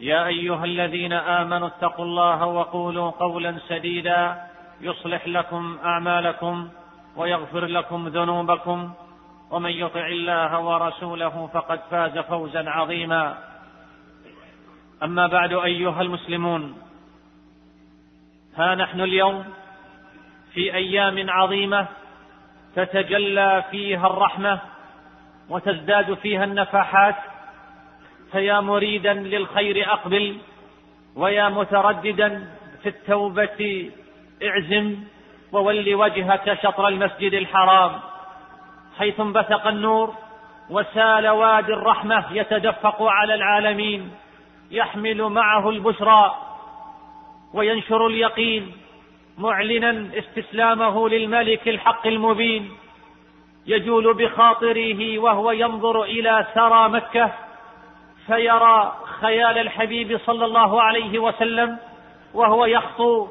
يا أيها الذين آمنوا اتقوا الله وقولوا قولا سديدا يصلح لكم أعمالكم ويغفر لكم ذنوبكم ومن يطع الله ورسوله فقد فاز فوزا عظيما. أما بعد أيها المسلمون ها نحن اليوم في أيام عظيمة تتجلى فيها الرحمة وتزداد فيها النفحات فيا مريدا للخير أقبل ويا مترددا في التوبة اعزم وول وجهك شطر المسجد الحرام. حيث انبثق النور وسال وادي الرحمة يتدفق على العالمين يحمل معه البشرى وينشر اليقين معلنا استسلامه للملك الحق المبين. يجول بخاطره وهو ينظر إلى ثرى مكة فيرى خيال الحبيب صلى الله عليه وسلم وهو يخطو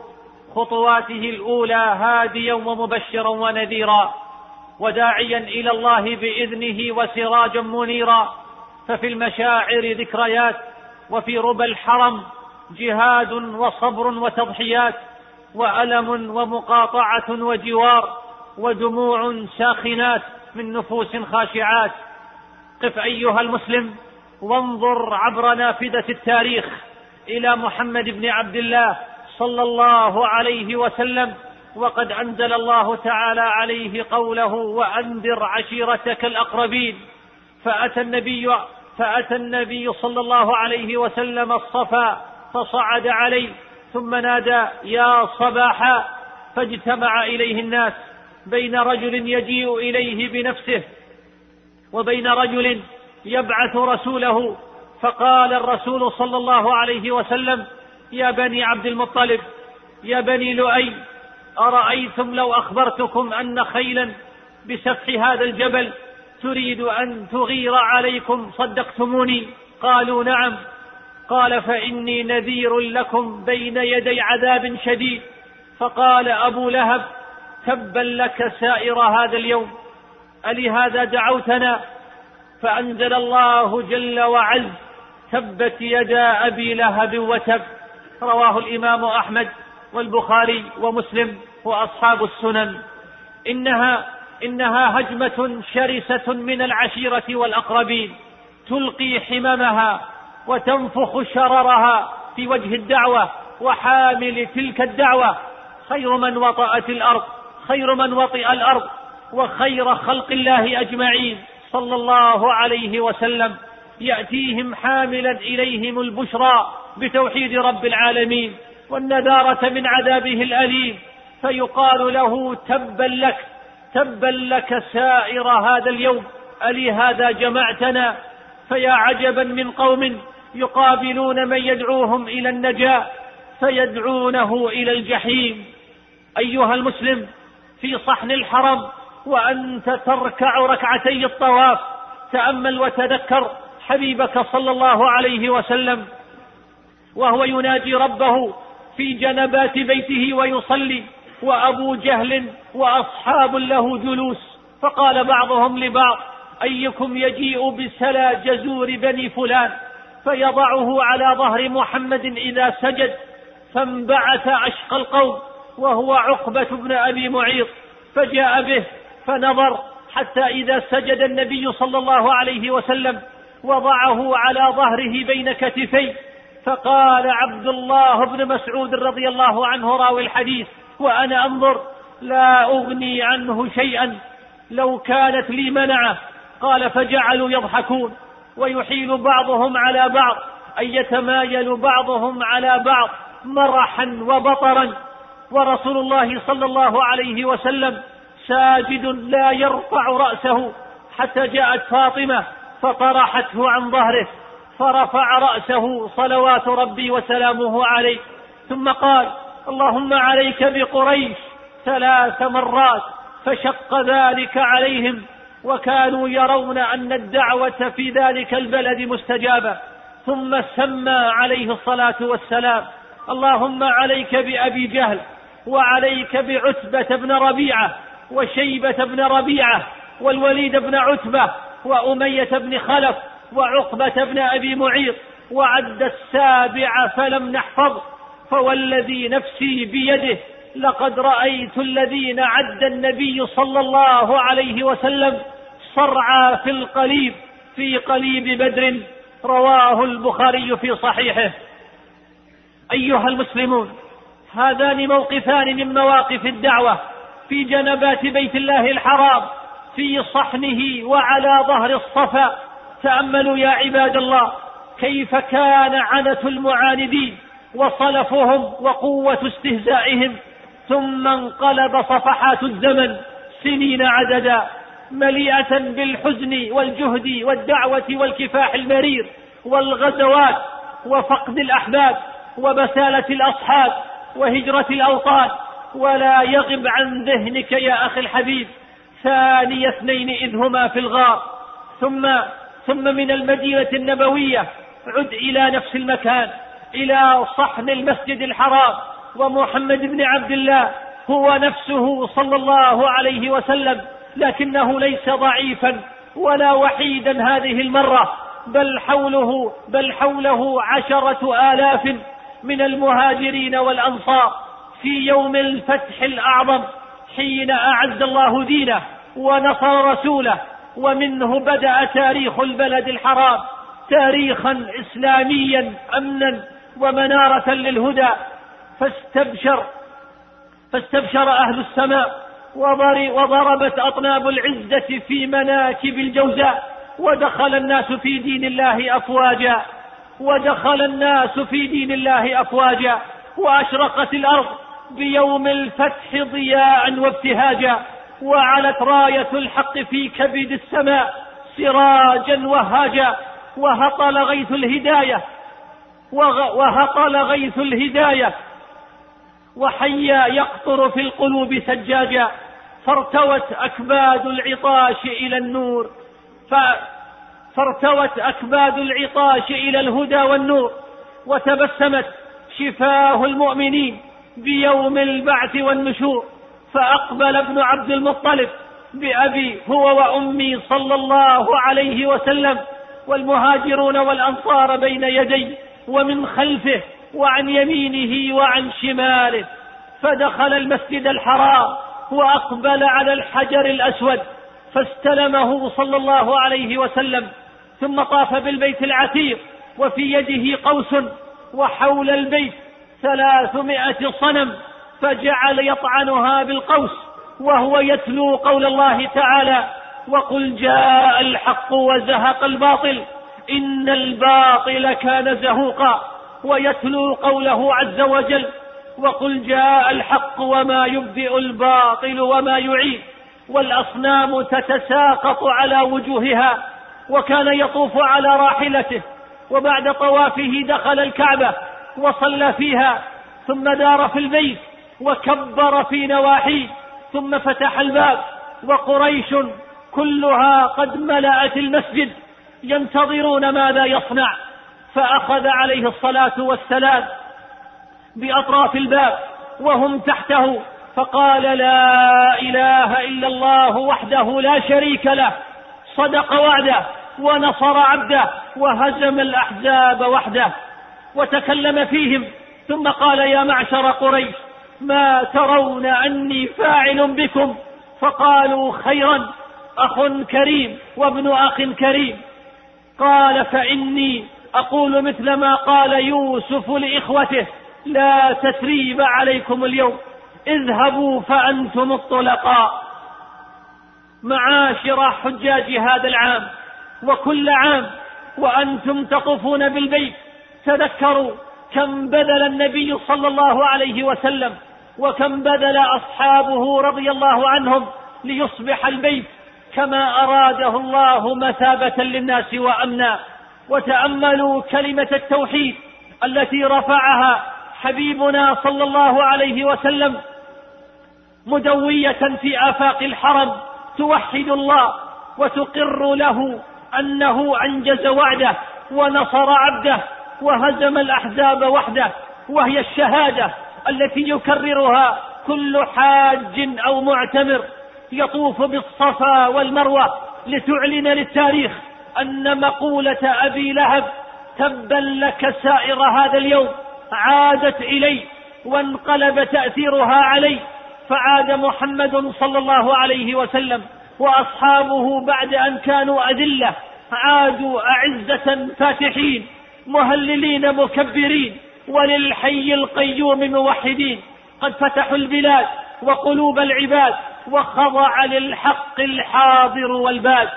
خطواته الأولى هاديا ومبشرا ونذيرا وداعيا إلى الله بإذنه وسراجا منيرا ففي المشاعر ذكريات وفي ربى الحرم جهاد وصبر وتضحيات وألم ومقاطعة وجوار ودموع ساخنات من نفوس خاشعات. قف أيها المسلم وانظر عبر نافذة التاريخ إلى محمد بن عبد الله صلى الله عليه وسلم وقد أنزل الله تعالى عليه قوله وأنذر عشيرتك الأقربين فأتى النبي فأتى النبي صلى الله عليه وسلم الصفا فصعد عليه ثم نادى يا صباحا فاجتمع إليه الناس بين رجل يجيء إليه بنفسه وبين رجل يبعث رسوله فقال الرسول صلى الله عليه وسلم يا بني عبد المطلب يا بني لؤي أرأيتم لو أخبرتكم أن خيلا بسفح هذا الجبل تريد أن تغير عليكم صدقتموني؟ قالوا نعم. قال فإني نذير لكم بين يدي عذاب شديد. فقال أبو لهب تبا لك سائر هذا اليوم ألهذا دعوتنا؟ فأنزل الله جل وعز تبت يدا أبي لهب وتب. رواه الإمام أحمد والبخاري ومسلم وأصحاب السنن. إنها إنها هجمة شرسة من العشيرة والأقربين. تلقي حممها وتنفخ شررها في وجه الدعوة وحامل تلك الدعوة. خير من وطأت الأرض خير من وطئ الأرض وخير خلق الله أجمعين. صلى الله عليه وسلم ياتيهم حاملا اليهم البشرى بتوحيد رب العالمين والنذاره من عذابه الاليم فيقال له تبا لك تبا لك سائر هذا اليوم الي هذا جمعتنا فيا عجبا من قوم يقابلون من يدعوهم إلى النجاه فيدعونه إلى الجحيم ايها المسلم في صحن الحرم وأنت تركع ركعتي الطواف. تأمل وتذكر حبيبك صلى الله عليه وسلم. وهو يناجي ربه في جنبات بيته ويصلي. وأبو جهل وأصحاب له جلوس. فقال بعضهم لبعض أيكم يجيء بسلا جزور بني فلان؟ فيضعه على ظهر محمد إذا سجد. فانبعث اشقى القوم. وهو عقبة بن أبي معيط. فجاء به فنظر حتى إذا سجد النبي صلى الله عليه وسلم وضعه على ظهره بين كتفيه فقال عبد الله بن مسعود رضي الله عنه راوي الحديث وأنا أنظر لا أغني عنه شيئا لو كانت لي منعة قال فجعلوا يضحكون ويحيل بعضهم على بعض أي يتمايل بعضهم على بعض مرحا وبطرا ورسول الله صلى الله عليه وسلم ساجد لا يرفع رأسه حتى جاءت فاطمة فطرحته عن ظهره فرفع رأسه صلوات ربي وسلامه عليه ثم قال اللهم عليك بقريش ثلاث مرات فشق ذلك عليهم وكانوا يرون أن الدعوة في ذلك البلد مستجابة ثم سمى عليه الصلاة والسلام اللهم عليك بأبي جهل وعليك بعتبة بن ربيعة وشيبة بن ربيعة والوليد بن عتبة وأمية بن خلف وعقبة بن أبي معيط وعد السابع فلم نحفظ فوالذي نفسي بيده لقد رأيت الذين عد النبي صلى الله عليه وسلم صرعى في القليب في قليب بدر رواه البخاري في صحيحه. أيها المسلمون هذان موقفان من مواقف الدعوة. في جنبات بيت الله الحرام في صحنه وعلى ظهر الصفا. تأملوا يا عباد الله كيف كان عنة المعاندين وصلفهم وقوة استهزائهم. ثم انقلب صفحات الزمن سنين عددا مليئة بالحزن والجهد والدعوة والكفاح المرير والغزوات وفقد الأحباب وبسالة الأصحاب وهجرة الأوطان ولا يغب عن ذهنك يا أخي الحبيب. ثاني اثنين إذ هما في الغار. ثم ثم من المدينة النبوية عد إلى نفس المكان إلى صحن المسجد الحرام. ومحمد بن عبد الله هو نفسه صلى الله عليه وسلم لكنه ليس ضعيفا ولا وحيدا هذه المرة بل حوله بل حوله عشرة آلاف من المهاجرين والأنصار. في يوم الفتح الأعظم حين أعز الله دينه ونصر رسوله ومنه بدأ تاريخ البلد الحرام تاريخا إسلاميا أمنا ومنارة للهدى. فاستبشر فاستبشر أهل السماء وضربت أطناب العزة في مناكب الجوزاء ودخل الناس في دين الله أفواجا ودخل الناس في دين الله أفواجا وأشرقت الأرض بيوم الفتح ضياء وابتهاجا وعلت راية الحق في كبد السماء سراجا وهاجا وهطل غيث الهداية وهطل غيث الهداية وحيا يقطر في القلوب سجاجا فارتوت أكباد العطاش إلى النور فارتوت أكباد العطاش إلى الهدى والنور وتبسمت شفاه المؤمنين بيوم البعث والنشور فأقبل ابن عبد المطلب بأبي هو وأمي صلى الله عليه وسلم والمهاجرون والأنصار بين يديه ومن خلفه وعن يمينه وعن شماله فدخل المسجد الحرام وأقبل على الحجر الأسود فاستلمه صلى الله عليه وسلم ثم طاف بالبيت العتيق وفي يده قوس وحول البيت ثلاثمائة صنم فجعل يطعنها بالقوس وهو يتلو قول الله تعالى وقل جاء الحق وزهق الباطل إن الباطل كان زهوقا ويتلو قوله عز وجل وقل جاء الحق وما يبدئ الباطل وما يعيد والأصنام تتساقط على وجوهها وكان يطوف على راحلته وبعد طوافه دخل الكعبة وصلى فيها ثم دار في البيت وكبر في نواحيه ثم فتح الباب وقريش كلها قد ملأت المسجد ينتظرون ماذا يصنع. فأخذ عليه الصلاة والسلام بأطراف الباب وهم تحته فقال لا إله إلا الله وحده لا شريك له. صدق وعده ونصر عبده وهزم الأحزاب وحده. وتكلم فيهم. ثم قال يا معشر قريش ما ترون أني فاعل بكم؟ فقالوا خيرا أخ كريم وابن أخ كريم. قال فإني أقول مثل ما قال يوسف لإخوته لا تثريب عليكم اليوم اذهبوا فأنتم الطلقاء. معاشر حجاج هذا العام وكل عام وأنتم تطوفون بالبيت تذكروا كم بذل النبي صلى الله عليه وسلم وكم بذل أصحابه رضي الله عنهم ليصبح البيت كما أراده الله مثابة للناس وأمنا. وتأملوا كلمة التوحيد التي رفعها حبيبنا صلى الله عليه وسلم مدوية في آفاق الحرم توحد الله وتقر له أنه أنجز وعده ونصر عبده. وهزم الأحزاب وحده وهي الشهادة التي يكررها كل حاج أو معتمر يطوف بالصفا والمروة لتعلن للتاريخ أن مقولة أبي لهب تبا لك سائر هذا اليوم عادت إلي وانقلب تأثيرها علي فعاد محمد صلى الله عليه وسلم وأصحابه بعد أن كانوا أذلة عادوا أعزة فاتحين. مهللين مكبرين وللحي القيوم موحدين قد فتحوا البلاد وقلوب العباد وخضع للحق الحاضر والباد.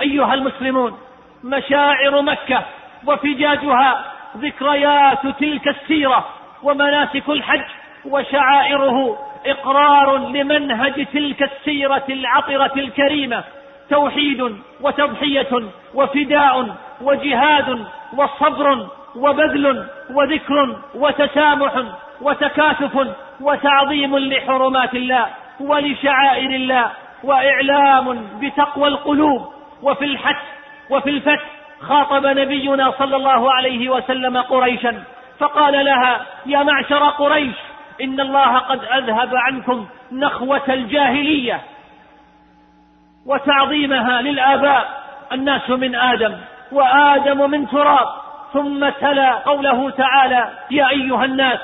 أيها المسلمون مشاعر مكة وفجاجها ذكريات تلك السيرة ومناسك الحج وشعائره إقرار لمنهج تلك السيرة العطرة الكريمة توحيد وتضحية وفداء وجهاد وصبر وبذل وذكر وتسامح وتكاتف وتعظيم لحرمات الله ولشعائر الله وإعلام بتقوى القلوب وفي الحث وفي الفتح خاطب نبينا صلى الله عليه وسلم قريشا فقال لها يا معشر قريش إن الله قد أذهب عنكم نخوة الجاهلية وتعظيمها للآباء الناس من آدم وآدم من تراب ثم تلا قوله تعالى يا أيها الناس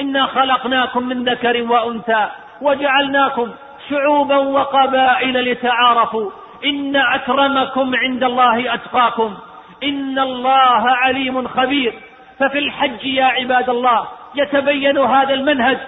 إنا خلقناكم من ذكر وأنثى وجعلناكم شعوبا وقبائل لتعارفوا. إن أكرمكم عند الله أتقاكم. إن الله عليم خبير. ففي الحج يا عباد الله يتبين هذا المنهج.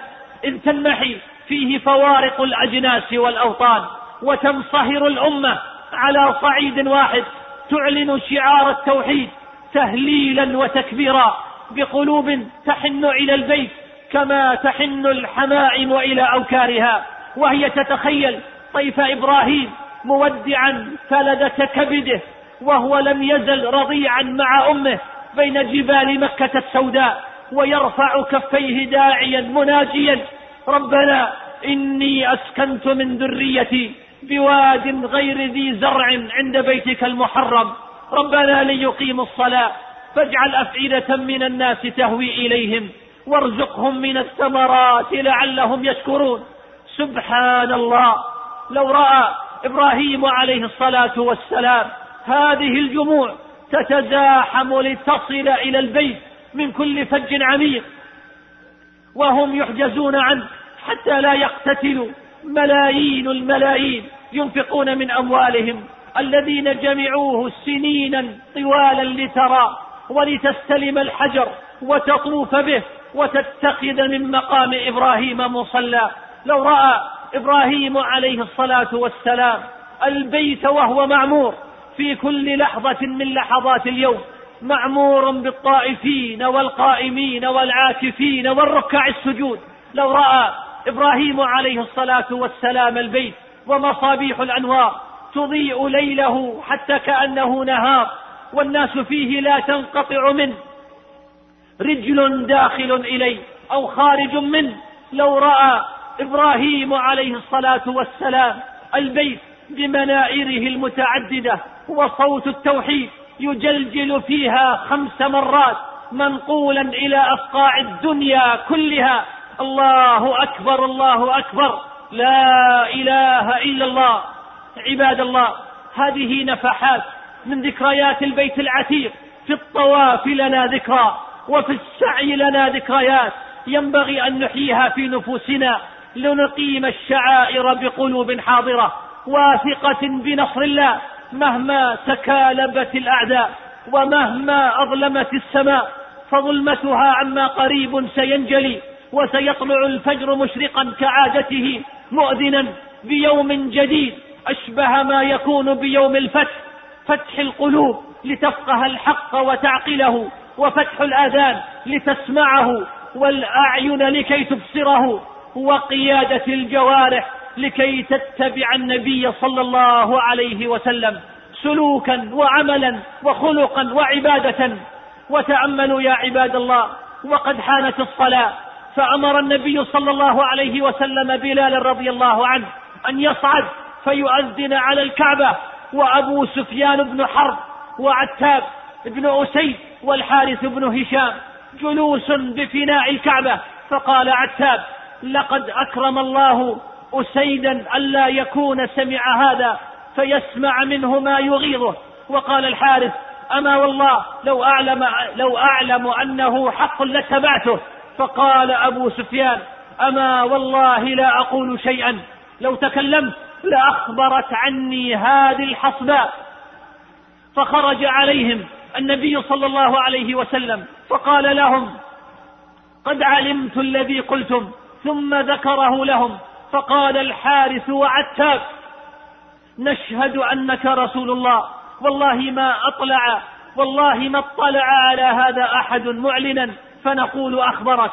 إذ تنمحي فيه فوارق الأجناس والأوطان وتنصهر الأمة على صعيد واحد. تعلن شعار التوحيد تهليلا وتكبيرا بقلوب تحن إلى البيت كما تحن الحمائم إلى أوكارها وهي تتخيل طيف إبراهيم مودعا فلدة كبده وهو لم يزل رضيعا مع أمه بين جبال مكة السوداء ويرفع كفيه داعيا مناجيا ربنا إني أسكنت من ذريتي بواد غير ذي زرع عند بيتك المحرم. ربنا ليقيموا الصلاة. فاجعل أفئدة من الناس تهوي إليهم. وارزقهم من الثمرات لعلهم يشكرون. سبحان الله. لو رأى إبراهيم عليه الصلاة والسلام هذه الجموع تتزاحم لتصل إلى البيت من كل فج عميق. وهم يحجزون عنه حتى لا يقتتلوا. ملايين الملايين ينفقون من أموالهم الذين جمعوه سنينا طوالا لترى ولتستلم الحجر وتطوف به وتتخذ من مقام إبراهيم مصلى. لو رأى إبراهيم عليه الصلاة والسلام البيت وهو معمور في كل لحظة من لحظات اليوم معمور بالطائفين والقائمين والعاكفين والركع السجود. لو رأى إبراهيم عليه الصلاة والسلام البيت ومصابيح الأنوار تضيء ليله حتى كأنه نهار والناس فيه لا تنقطع منه رجل داخل إليه أو خارج منه لو رأى إبراهيم عليه الصلاة والسلام البيت بمنائره المتعددة وصوت التوحيد يجلجل فيها خمس مرات منقولا إلى أصقاع الدنيا كلها الله أكبر الله أكبر. لا إله إلا الله. عباد الله هذه نفحات من ذكريات البيت العتيق. في الطواف لنا ذكرى وفي السعي لنا ذكريات. ينبغي أن نحييها في نفوسنا. لنقيم الشعائر بقلوب حاضرة واثقة بنصر الله. مهما تكالبت الأعداء ومهما أظلمت السماء فظلمتها عما قريب سينجلي. وسيطلع الفجر مشرقا كعادته مؤذنا بيوم جديد. أشبه ما يكون بيوم الفتح فتح القلوب لتفقه الحق وتعقله وفتح الآذان لتسمعه والأعين لكي تبصره وقيادة الجوارح لكي تتبع النبي صلى الله عليه وسلم سلوكا وعملا وخلقا وعبادة. وتأملوا يا عباد الله وقد حانت الصلاة فأمر النبي صلى الله عليه وسلم بلالا رضي الله عنه أن يصعد فيؤذن على الكعبة وأبو سفيان بن حرب وعتاب بن أسيد والحارث بن هشام جلوس بفناء الكعبة. فقال عتاب لقد أكرم الله أسيدا ألا يكون سمع هذا فيسمع منه ما يغيظه. وقال الحارث أما والله لو أعلم, لو أعلم أنه حق لاتبعته فقال أبو سفيان أما والله لا أقول شيئا. لو تكلمت لأخبرت عني هذه الحصباء فخرج عليهم النبي صلى الله عليه وسلم فقال لهم قد علمت الذي قلتم ثم ذكره لهم. فقال الحارث وعتاب نشهد أنك رسول الله. والله ما أطلع والله ما اطلع على هذا أحد معلنا. فنقول أخبرك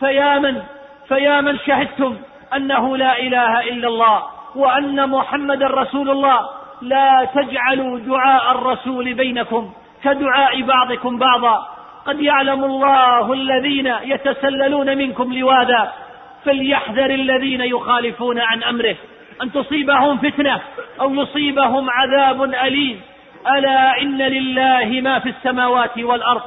فيا من؟ فيا من شهدتم أنه لا إله إلا الله وأن محمد رسول الله؟ لا تجعلوا دعاء الرسول بينكم كدعاء بعضكم بعضا. قد يعلم الله الذين يتسللون منكم لواذا فليحذر الذين يخالفون عن أمره. أن تصيبهم فتنة أو يصيبهم عذاب أليم. ألا إن لله ما في السماوات والأرض.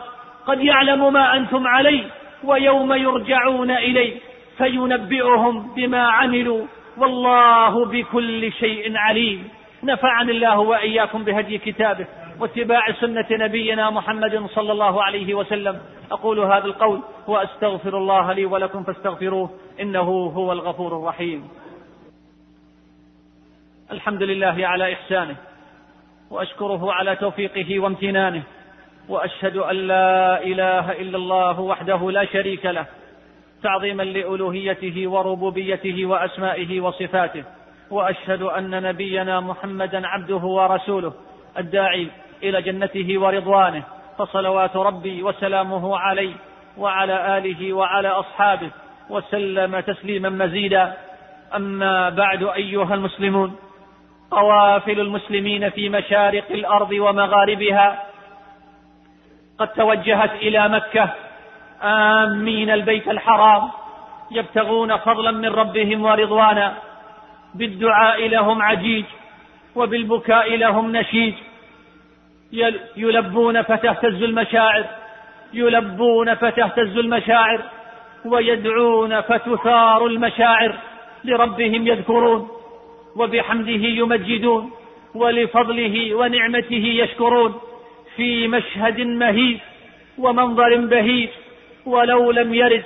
قد يعلم ما أنتم عليه ويوم يرجعون إليه فينبئهم بما عملوا والله بكل شيء عليم. نفعني الله وإياكم بهدي كتابه واتباع سنة نبينا محمد صلى الله عليه وسلم. أقول هذا القول وأستغفر الله لي ولكم فاستغفروه إنه هو الغفور الرحيم. الحمد لله على إحسانه وأشكره على توفيقه وامتنانه وأشهد أن لا إله إلا الله وحده لا شريك له تعظيما لألوهيته وربوبيته وأسمائه وصفاته وأشهد أن نبينا محمدا عبده ورسوله الداعي إلى جنته ورضوانه فصلوات ربي وسلامه عليه وعلى آله وعلى أصحابه وسلم تسليما مزيدا. أما بعد أيها المسلمون قوافل المسلمين في مشارق الأرض ومغاربها قد توجهت إلى مكة. آمين. البيت الحرام. يبتغون فضلا من ربهم ورضوانا. بالدعاء لهم عجيج وبالبكاء لهم نشيج يلبون فتهتز المشاعر يلبون فتهتز المشاعر ويدعون فتثار المشاعر. لربهم يذكرون. وبحمده يمجدون. ولفضله ونعمته يشكرون. في مشهد مهيب ومنظر بهيج ولو لم يرد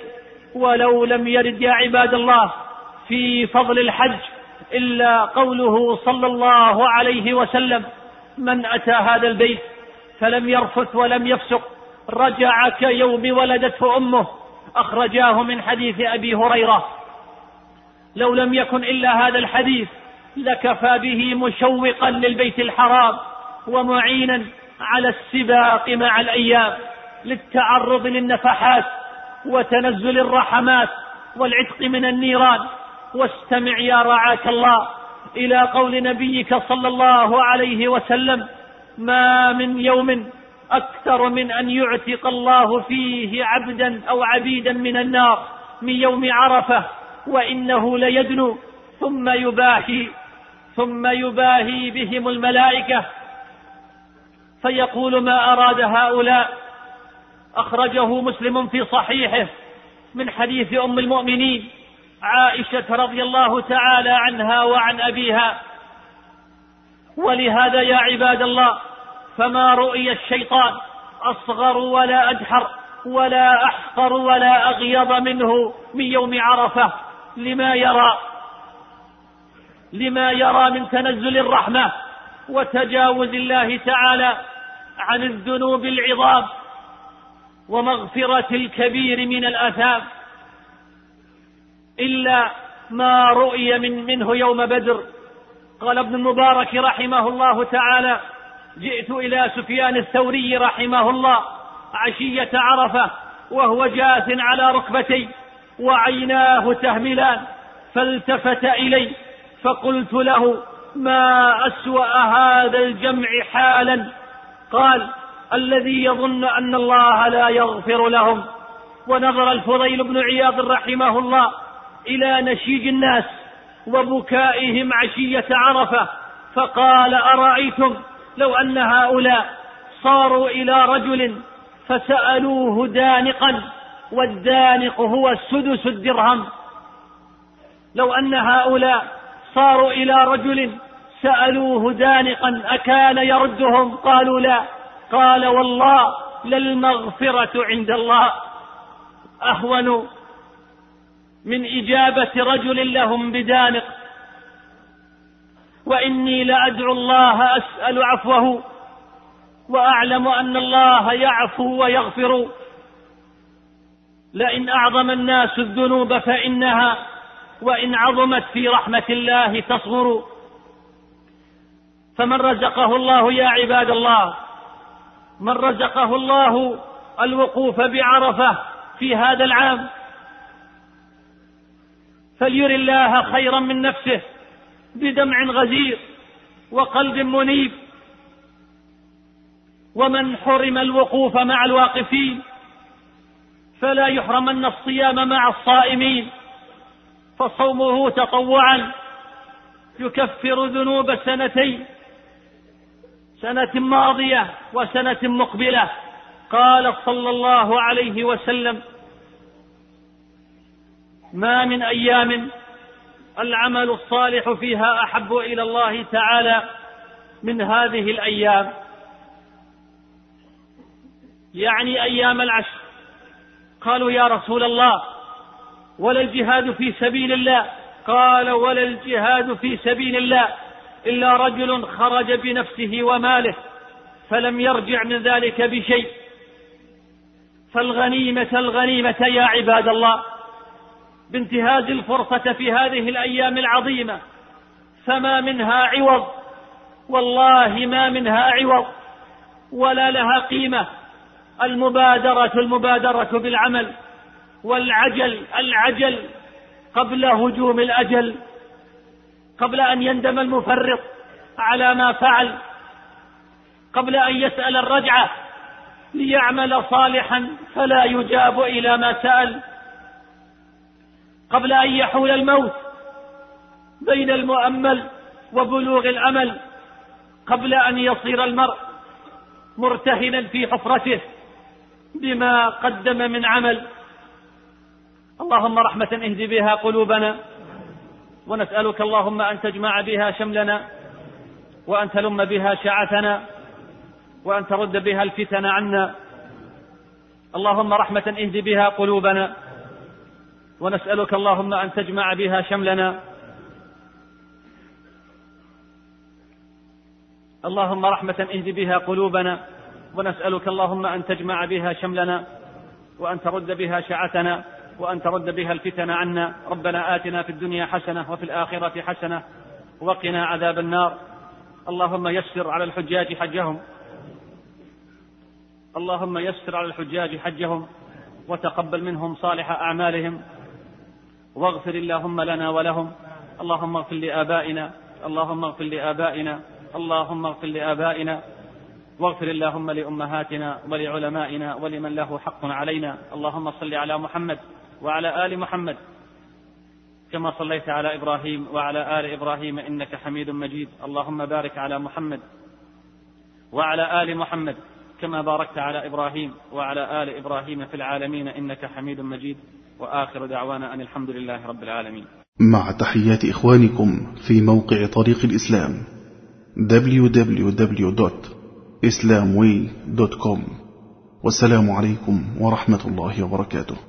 ولو لم يرد يا عباد الله في فضل الحج إلا قوله صلى الله عليه وسلم من أتى هذا البيت فلم يرفث ولم يفسق رجع كيوم ولدته أمه أخرجاه من حديث أبي هريرة. لو لم يكن إلا هذا الحديث لكفى به مشوقا للبيت الحرام ومعينا على السباق مع الأيام للتعرض للنفحات وتنزل الرحمات والعتق من النيران. واستمع يا رعاك الله إلى قول نبيك صلى الله عليه وسلم ما من يوم أكثر من أن يعتق الله فيه عبدا أو عبيدا من النار من يوم عرفة وإنه ليدنو. ثم يباهي ثم يباهي بهم الملائكة فيقول ما أراد هؤلاء. أخرجه مسلم في صحيحه من حديث أم المؤمنين عائشة رضي الله تعالى عنها وعن أبيها. ولهذا يا عباد الله فما رؤي الشيطان أصغر ولا ادحر ولا أحقر ولا اغيض منه من يوم عرفة. لما يرى لما يرى من تنزل الرحمة وتجاوز الله تعالى عن الذنوب العظام ومغفرة الكبير من الآثام إلا ما رؤي من منه يوم بدر. قال ابن المبارك رحمه الله تعالى جئت إلى سفيان الثوري رحمه الله عشية عرفة وهو جاث على ركبتي وعيناه تهملان فالتفت إلي فقلت له ما أسوأ هذا الجمع حالا؟ قال الذي يظن أن الله لا يغفر لهم ونظر الفضيل بن عياض رحمه الله إلى نشيج الناس وبكائهم عشية عرفة فقال أرأيتم لو أن هؤلاء صاروا إلى رجل فسألوه دانقا والدانق هو سدس الدرهم لو أن هؤلاء صاروا إلى رجل سألوه دانقا أكان يردهم؟ قالوا لا. قال والله للمغفرة عند الله. أهون من إجابة رجل لهم بدانق. وإني لأدعو الله أسأل عفوه. وأعلم أن الله يعفو ويغفر. لئن أعظم الناس الذنوب فإنها وإن عظمت في رحمة الله تصغر. فمن رزقه الله يا عباد الله من رزقه الله الوقوف بعرفة في هذا العام. فلير الله خيرا من نفسه بدمع غزير وقلب منيب. ومن حرم الوقوف مع الواقفين فلا يحرمن الصيام مع الصائمين فصومه تطوعا يكفر ذنوب سنتين. سنة ماضية وسنة مقبلة. قال صلى الله عليه وسلم ما من أيام العمل الصالح فيها أحب إلى الله تعالى من هذه الأيام. يعني أيام العشر. قالوا يا رسول الله ولا الجهاد في سبيل الله. قال ولا الجهاد في سبيل الله. إلا رجل خرج بنفسه وماله فلم يرجع من ذلك بشيء. فالغنيمة الغنيمة يا عباد الله بانتهاز الفرصة في هذه الأيام العظيمة فما منها عوض والله ما منها عوض ولا لها قيمة. المبادرة المبادرة بالعمل والعجل العجل قبل هجوم الأجل. قبل أن يندم المفرط على ما فعل قبل أن يسأل الرجعة ليعمل صالحا فلا يجاب إلى ما سأل قبل أن يحول الموت بين المؤمل وبلوغ الأمل قبل أن يصير المرء مرتهنا في حفرته بما قدم من عمل. اللهم رحمة اهد بها قلوبنا ونسألك اللهم أن تجمع بها شملنا وأن تلم بها شعثنا وأن ترد بها الفتن عنا. اللهم رحمة اهد بها قلوبنا. ونسألك اللهم أن تجمع بها شملنا. اللهم رحمة اهد بها قلوبنا. ونسألك اللهم أن تجمع بها شملنا وأن ترد بها شعتنا وأن ترد بها الفتن عنا. ربنا آتنا في الدنيا حسنة وفي الآخرة حسنة وقنا عذاب النار. اللهم يسر على الحجاج حجهم. اللهم يسر على الحجاج حجهم وتقبل منهم صالح أعمالهم. واغفر اللهم لنا ولهم. اللهم اغفر لآبائنا. اللهم اغفر لآبائنا. اللهم اغفر لآبائنا. واغفر اللهم لأمهاتنا ولعلمائنا ولمن له حق علينا. اللهم صل على محمد. وعلى آل محمد كما صليت على إبراهيم وعلى آل إبراهيم إنك حميد مجيد. اللهم بارك على محمد وعلى آل محمد كما باركت على إبراهيم وعلى آل إبراهيم في العالمين إنك حميد مجيد. وآخر دعوانا أن الحمد لله رب العالمين. مع تحيات إخوانكم في موقع طريق الإسلام www.islamway.com والسلام عليكم ورحمة الله وبركاته.